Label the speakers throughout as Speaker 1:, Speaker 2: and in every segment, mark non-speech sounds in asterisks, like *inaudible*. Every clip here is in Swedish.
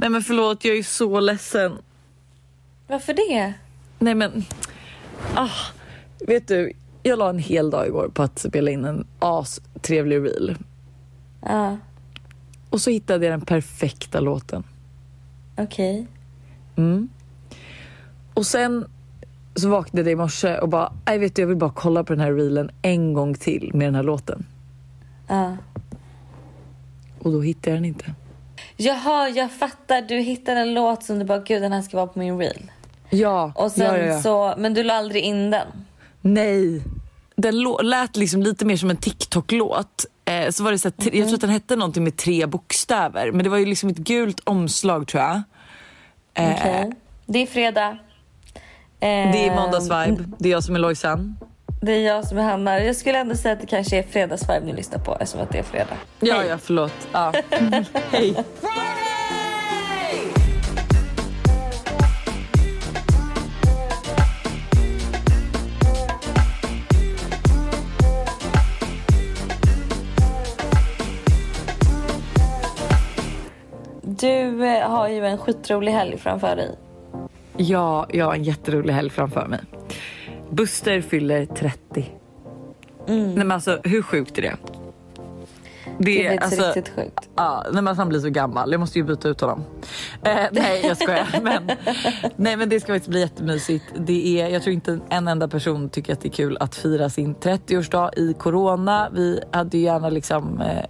Speaker 1: Nej men förlåt, jag är så ledsen.
Speaker 2: Varför det?
Speaker 1: Nej men, ah, vet du, jag la en hel dag igår på att spela in en astrevlig reel.
Speaker 2: Ja,
Speaker 1: Och så hittade jag den perfekta låten.
Speaker 2: okej.
Speaker 1: Mm. Och sen så vaknade jag i morse och bara, nej vet du jag vill bara kolla på den här reelen en gång till med den här låten.
Speaker 2: Ja.
Speaker 1: Och då hittade jag den inte.
Speaker 2: Jaha, jag fattar. Du hittade en låt som du bara, gud den här ska vara på min reel.
Speaker 1: Ja,
Speaker 2: Och sen
Speaker 1: ja, ja,
Speaker 2: så, men du la aldrig in den.
Speaker 1: Nej. Den lät liksom lite mer som en TikTok-låt. Eh, så var det så här, tre- Jag tror att den hette någonting med tre bokstäver. Men det var ju liksom ett gult omslag tror jag. Eh,
Speaker 2: Okej. Det är fredag.
Speaker 1: Det är måndagsvibe. Det är jag som är Lojsan.
Speaker 2: Det är jag som är Hanna. Jag skulle ändå säga att det kanske är fredagsvibe ni lyssnar på eftersom att det är fredag.
Speaker 1: Ja,
Speaker 2: Hej.
Speaker 1: ja, förlåt. Ja. *laughs* Hej.
Speaker 2: Du eh, har ju en skitrolig helg framför dig.
Speaker 1: Ja, jag har en jätterolig helg framför mig. Buster fyller 30. Nej men alltså hur sjukt är det?
Speaker 2: Det är
Speaker 1: alltså,
Speaker 2: riktigt sjukt.
Speaker 1: Ja, nej, men alltså, han blir så gammal. Jag måste ju byta ut honom. Eh, nej, jag skojar. *laughs* men, nej, men det ska faktiskt bli jättemysigt. Det är, jag tror inte en enda person tycker att det är kul att fira sin 30-årsdag i corona. Vi hade ju gärna liksom... Eh,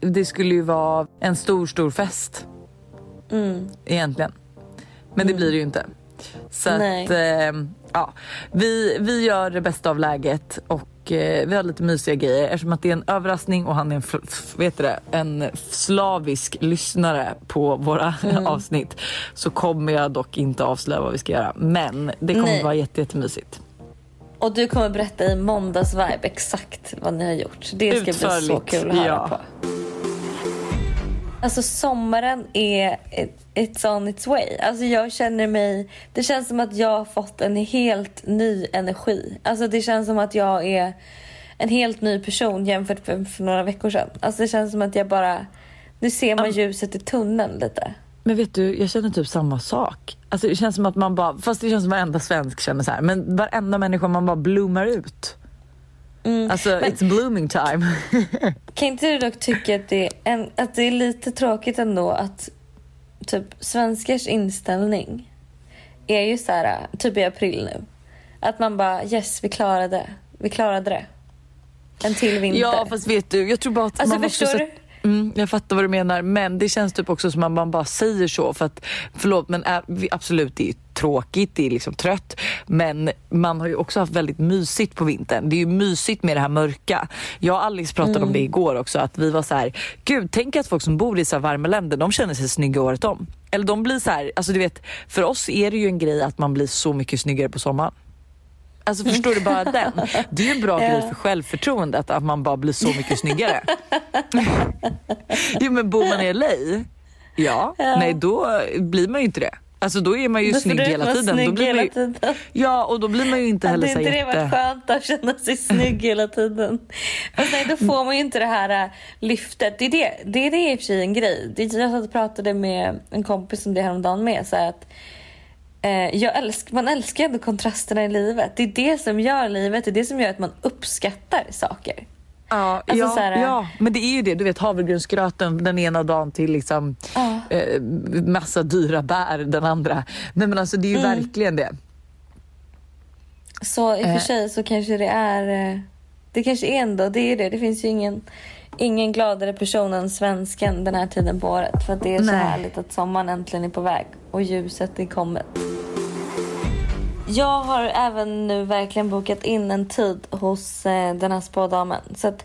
Speaker 1: det skulle ju vara en stor, stor fest. Egentligen. Men det blir det ju inte. Så att, eh, ja. Vi, vi gör det bästa av läget och eh, vi har lite mysiga grejer eftersom att det är en överraskning och han är en, vet det, en slavisk lyssnare på våra *laughs* avsnitt så kommer jag dock inte avslöja vad vi ska göra. Men det kommer
Speaker 2: Nej.
Speaker 1: vara jätte, jättemysigt.
Speaker 2: Och du kommer berätta i måndagsvibe exakt vad ni har gjort. Det ska bli så
Speaker 1: Utförligt,
Speaker 2: kul att höra
Speaker 1: ja.
Speaker 2: på. Alltså sommaren är it's on its way. Alltså jag känner mig, det känns som att jag har fått en helt ny energi. Alltså det känns som att jag är en helt ny person jämfört med för några veckor sedan. Alltså det känns som att jag bara, nu ser man ljuset i tunneln lite.
Speaker 1: Men vet du, jag känner typ samma sak. Alltså det känns som att man bara, fast det känns som att varenda svensk känner så här. Men varenda människa man bara blommar ut. Alltså it's blooming time. *laughs*
Speaker 2: Kan inte du dock tycka att det, är en, att det är lite tråkigt ändå att typ svenskars inställning är ju så här, typ i april nu. Att man bara yes, vi klarade, vi klarade det. En till vinter.
Speaker 1: ja fast vet du, jag tror bara att
Speaker 2: Alltså,
Speaker 1: man
Speaker 2: förstår
Speaker 1: sätta- Mm, jag fattar vad du menar men det känns typ också som att man bara säger så för att förlåt men absolut det är tråkigt, det är liksom trött men man har ju också haft väldigt mysigt på vintern. Det är ju mysigt med det här mörka. Jag och Alice pratade om det igår också att vi var så här, gud tänk att folk som bor i så här varma länder de känner sig snygga året om. Eller de blir så här, alltså du vet för oss är det ju en grej att man blir så mycket snyggare på sommaren. Alltså förstår du bara den? *laughs* Det är ju en bra grej för självförtroendet att man bara blir så mycket snyggare. *laughs* jo men bor man i LA, ja, nej då blir man ju inte det. Alltså då är man ju
Speaker 2: Då
Speaker 1: snygg hela tiden.
Speaker 2: snygg
Speaker 1: då blir man
Speaker 2: hela
Speaker 1: ju,
Speaker 2: tiden.
Speaker 1: Ja och då blir man ju inte heller
Speaker 2: Hade
Speaker 1: så
Speaker 2: inte
Speaker 1: här
Speaker 2: det varit
Speaker 1: jätte...
Speaker 2: skönt att känna sig snygg hela tiden? Fast nej, då får man ju inte det här äh, lyftet. Det är det, det är det i och för sig en grej. Jag satt och pratade med en kompis om det häromdagen med. Så att, eh, jag älsk, man älskar ändå kontrasterna i livet. Det är det som gör livet, det är det som gör att man uppskattar saker.
Speaker 1: Ja,
Speaker 2: Alltså
Speaker 1: ja,
Speaker 2: så här-
Speaker 1: ja, men det är ju det. Du vet havregrynsgröten den ena dagen till liksom
Speaker 2: Ja.
Speaker 1: eh, massa dyra bär den andra. Nej men alltså det är ju
Speaker 2: Mm.
Speaker 1: verkligen det.
Speaker 2: Så i och
Speaker 1: Eh.
Speaker 2: för sig så kanske det är... eh, Det kanske är ändå, det är det. Det finns ju ingen, ingen gladare person än svensken den här tiden på året. För att det är så
Speaker 1: Nej.
Speaker 2: härligt att sommaren äntligen är på väg och ljuset är kommet. Jag har även nu verkligen bokat in en tid hos eh, den här spådamen. Så att,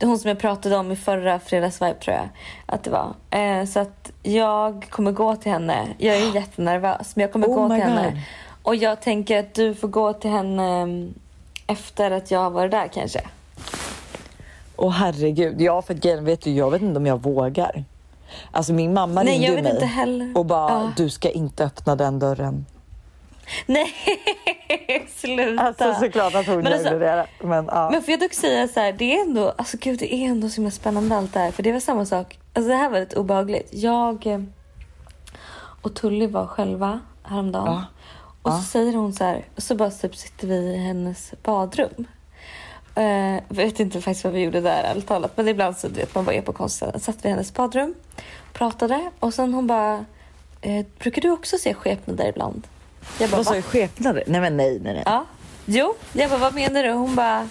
Speaker 2: hon som jag pratade om i förra fredagsvibe tror jag att det var. Eh, så att jag kommer gå till henne. Jag är jättenervös men jag kommer
Speaker 1: Oh
Speaker 2: gå till henne.
Speaker 1: God.
Speaker 2: Och jag tänker att du får gå till henne mm, efter att jag har varit där kanske.
Speaker 1: Åh herregud, ja för grejen vet du, jag vet inte om jag vågar. Alltså min mamma
Speaker 2: Nej,
Speaker 1: ringde
Speaker 2: jag vet
Speaker 1: mig
Speaker 2: inte heller.
Speaker 1: och bara,
Speaker 2: Ja.
Speaker 1: du ska inte öppna den dörren. *laughs*
Speaker 2: Nej, sluta.
Speaker 1: Alltså såklart att hon
Speaker 2: Men
Speaker 1: gjorde
Speaker 2: alltså-
Speaker 1: det. Men, ja.
Speaker 2: Men får jag dock säga så här, det är ändå, alltså gud det är ändå så himla spännande allt det här. För det var samma sak, alltså det här var lite obehagligt. Jag eh, och Tully var själva häromdagen.
Speaker 1: Ja.
Speaker 2: Och så
Speaker 1: Ja.
Speaker 2: säger hon så här, så bara typ sitter vi i hennes badrum. Uh, vet inte faktiskt vad vi gjorde där ärligt talat. Men ibland så vet man bara är på konstställen. Satt vi i hennes badrum, pratade och sen hon bara, eh, brukar du också se skepnader ibland? Jag bara,
Speaker 1: Vad sa du? Skepnader? Nej men nej, nej, nej.
Speaker 2: Ja. Jo, jag bara, vad menar du? Hon bara,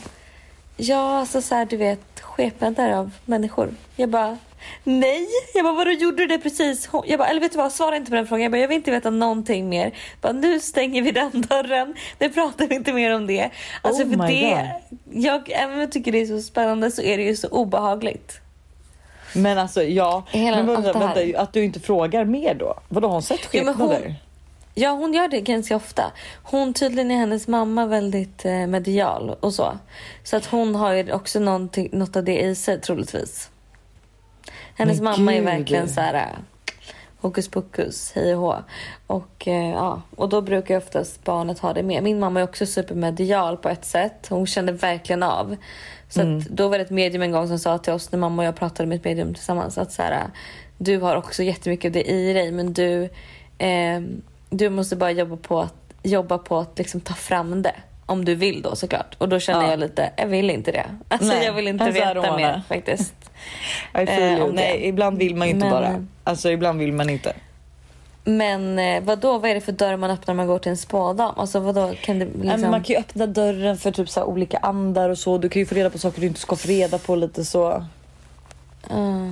Speaker 2: ja alltså så här, du vet skepnader av människor. Jag bara, nej. Jag bara, vadå gjorde du det precis? Hon, jag bara, eller vet du vad, svara inte på den frågan. Jag bara, jag vill inte veta någonting mer. Jag bara, nu stänger vi den *laughs* dörren. Nu pratar vi inte mer om det. Alltså
Speaker 1: Oh
Speaker 2: för det, jag, även om jag tycker det är så spännande så är det ju så obehagligt.
Speaker 1: Men alltså ja,
Speaker 2: Hela
Speaker 1: men vänta, vänta, att du inte frågar mer då? Vadå har hon sett
Speaker 2: Ja,
Speaker 1: skepnader?
Speaker 2: hon- Ja, hon gör det ganska ofta. Hon tydligen är hennes mamma väldigt eh, medial och så. Så att hon har ju också någonting, något av det i sig troligtvis. Hennes
Speaker 1: Men
Speaker 2: mamma är
Speaker 1: gud.
Speaker 2: verkligen så här eh, hokus pokus, hej och hå. Och, eh, ja, och då brukar ju oftast barnet ha det med. Min mamma är också supermedial på ett sätt. Hon kände verkligen av. Så
Speaker 1: Mm.
Speaker 2: då var det ett medium en gång som sa till oss när mamma och jag pratade med ett medium tillsammans att så här, du har också jättemycket av det i dig men du, eh, du måste bara jobba på att, jobba på att liksom ta fram det. Om du vill då såklart. Och då känner
Speaker 1: Ja.
Speaker 2: jag lite, jag vill inte det. Alltså
Speaker 1: Nej,
Speaker 2: jag vill inte
Speaker 1: alltså,
Speaker 2: veta mer faktiskt. *laughs* Eh, om det.
Speaker 1: Nej, ibland vill man inte
Speaker 2: Men-
Speaker 1: bara. Alltså ibland vill man inte.
Speaker 2: Men eh, vad då? vad är det för dörr man öppnar när man går till en spådam? Alltså vad då? kan det liksom...
Speaker 1: man kan ju öppna dörren för typ så olika andar och så. Du kan ju få reda på saker du inte ska få reda på lite så.
Speaker 2: Ah.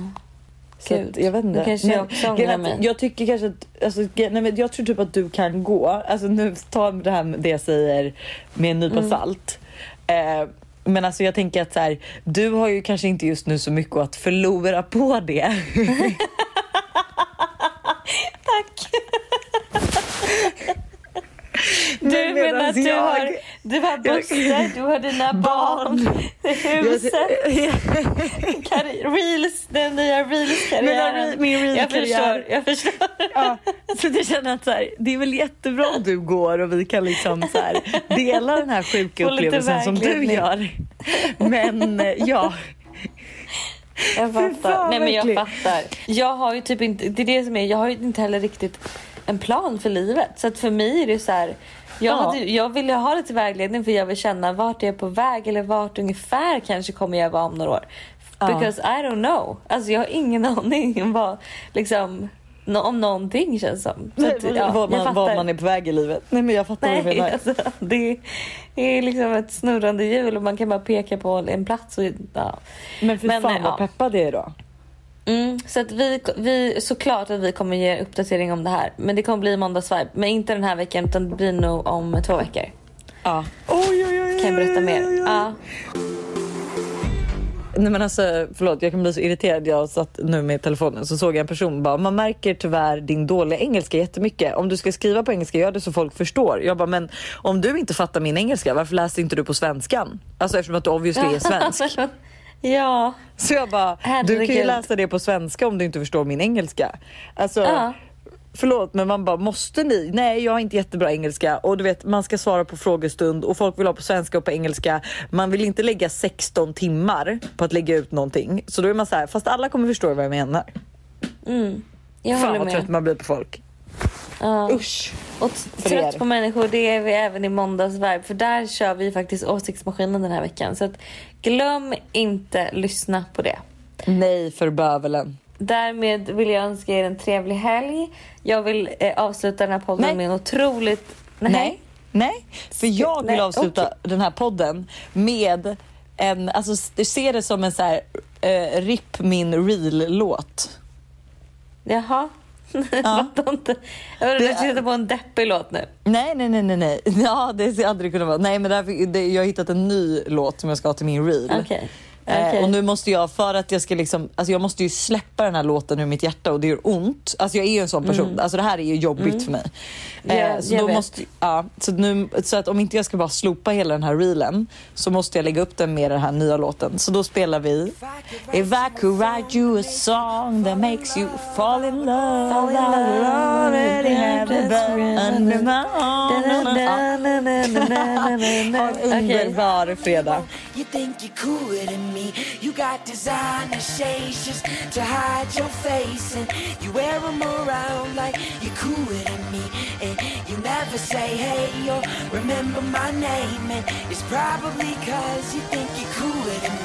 Speaker 1: Så att, jag vet inte.
Speaker 2: kanske jag också ångrar mig.
Speaker 1: Jag tycker kanske att, alltså, nej, men jag tror typ att du kan gå. Alltså nu, ta det här med det jag säger med en nypa
Speaker 2: Mm.
Speaker 1: salt. Eh, men alltså jag tänker att så här, du har ju kanske inte just nu så mycket att förlora på det. *laughs*
Speaker 2: Tack! Du
Speaker 1: Men
Speaker 2: menar att du
Speaker 1: jag-
Speaker 2: har, du har Buster, du har dina *laughs* barn, huset, *laughs* reels, den nya reels-karriären.
Speaker 1: Min
Speaker 2: jag
Speaker 1: reels-karriär.
Speaker 2: förstår, jag förstår.
Speaker 1: Ja, så jag känner att så här, det är väl jättebra om du går och vi kan liksom så här, dela den här sjuka upplevelsen som du gör. Men eh, ja,
Speaker 2: Jag fattar.
Speaker 1: fan,
Speaker 2: Nej men jag
Speaker 1: verkligen.
Speaker 2: fattar. Jag har ju typ inte, det är det som är, jag har ju inte heller riktigt en plan för livet. Så att för mig är det så här, jag,
Speaker 1: Ja.
Speaker 2: hade, jag vill ju ha lite vägledning för jag vill känna vart jag är på väg eller vart ungefär kanske kommer jag vara om några år.
Speaker 1: Ja.
Speaker 2: Because I don't know. Alltså jag har ingen *laughs* aning om vad, liksom, no, om någonting känns som. Så att, ja,
Speaker 1: vad,
Speaker 2: jag
Speaker 1: man, vad man är på väg i livet. Nej men jag fattar vad du
Speaker 2: Nej,
Speaker 1: menar.
Speaker 2: alltså, det är liksom ett snurrande hjul och man kan bara peka på en plats. Och, ja.
Speaker 1: Men för
Speaker 2: men,
Speaker 1: fan vad
Speaker 2: ja.
Speaker 1: peppad jag är då.
Speaker 2: Mm, så att vi, vi, såklart att vi kommer ge uppdatering om det här. Men det kommer bli måndagsvibe. Men inte den här veckan utan det blir nog om två veckor.
Speaker 1: Ja. Oj, oj, oj,
Speaker 2: Kan jag berätta mer? Ja.
Speaker 1: Nej men alltså förlåt jag kan bli så irriterad. Jag satt nu med telefonen så såg jag en person bara man märker tyvärr din dåliga engelska jättemycket. Om du ska skriva på engelska gör det så folk förstår. Jag bara men om du inte fattar min engelska varför läste inte du på svenskan? Alltså eftersom att du obviously är *laughs* svensk.
Speaker 2: Ja.
Speaker 1: Så jag bara, du kan ju
Speaker 2: Herregud.
Speaker 1: läsa det på svenska om du inte förstår min engelska. Alltså,
Speaker 2: Ja.
Speaker 1: förlåt men man bara, måste ni? Nej jag har inte jättebra engelska och du vet man ska svara på frågestund och folk vill ha på svenska och på engelska. Man vill inte lägga 16 timmar på att lägga ut någonting. Så då är man så här, fast alla kommer förstå vad jag menar.
Speaker 2: Mm. Jag
Speaker 1: Fan vad trött
Speaker 2: med.
Speaker 1: man blir på folk.
Speaker 2: Ja.
Speaker 1: Usch.
Speaker 2: Och trött på människor det är vi även i måndagsvibe. För där kör vi faktiskt åsiktsmaskinen den här veckan. Så att glöm inte lyssna på det.
Speaker 1: Nej för bövelen.
Speaker 2: Därmed vill jag önska er en trevlig helg. Jag vill eh, avsluta den här podden
Speaker 1: Nej.
Speaker 2: med en otroligt...
Speaker 1: Nej. Nej, för jag vill
Speaker 2: Nej,
Speaker 1: avsluta
Speaker 2: okej.
Speaker 1: den här podden med en, alltså du ser det som en så här, eh, RIP min real-låt.
Speaker 2: Jaha.
Speaker 1: Ja.
Speaker 2: Fattar inte. Jag
Speaker 1: Det
Speaker 2: vill
Speaker 1: är-
Speaker 2: sitta på en deppig låt nu.
Speaker 1: Nej, nej, nej, nej, nej. Ja, det ska aldrig kunna vara. Nej, men därför, det, jag har hittat en ny låt som jag ska ha till min reel. Eh,
Speaker 2: Okej.
Speaker 1: och nu måste jag, för att jag ska liksom, alltså jag måste ju släppa den här låten ur mitt hjärta och det gör ont. Alltså jag är ju en sån person, alltså det här är ju jobbigt för mig. Eh,
Speaker 2: Mm. Ja,
Speaker 1: så då
Speaker 2: vet.
Speaker 1: måste, ja, så, nu, så att om inte jag ska bara slopa hela den här reelen så måste jag lägga upp den med den här nya låten. Så då spelar vi If I could write you a song that makes you fall in love
Speaker 2: Fall in love
Speaker 1: I already have a under my arm. Underbar fredag.
Speaker 3: You think you're cooler than me. You got designer shades just to hide your face. And you wear them around like you're cooler than me. And you never say hey or remember my name. And it's probably cause you think you're cooler than me.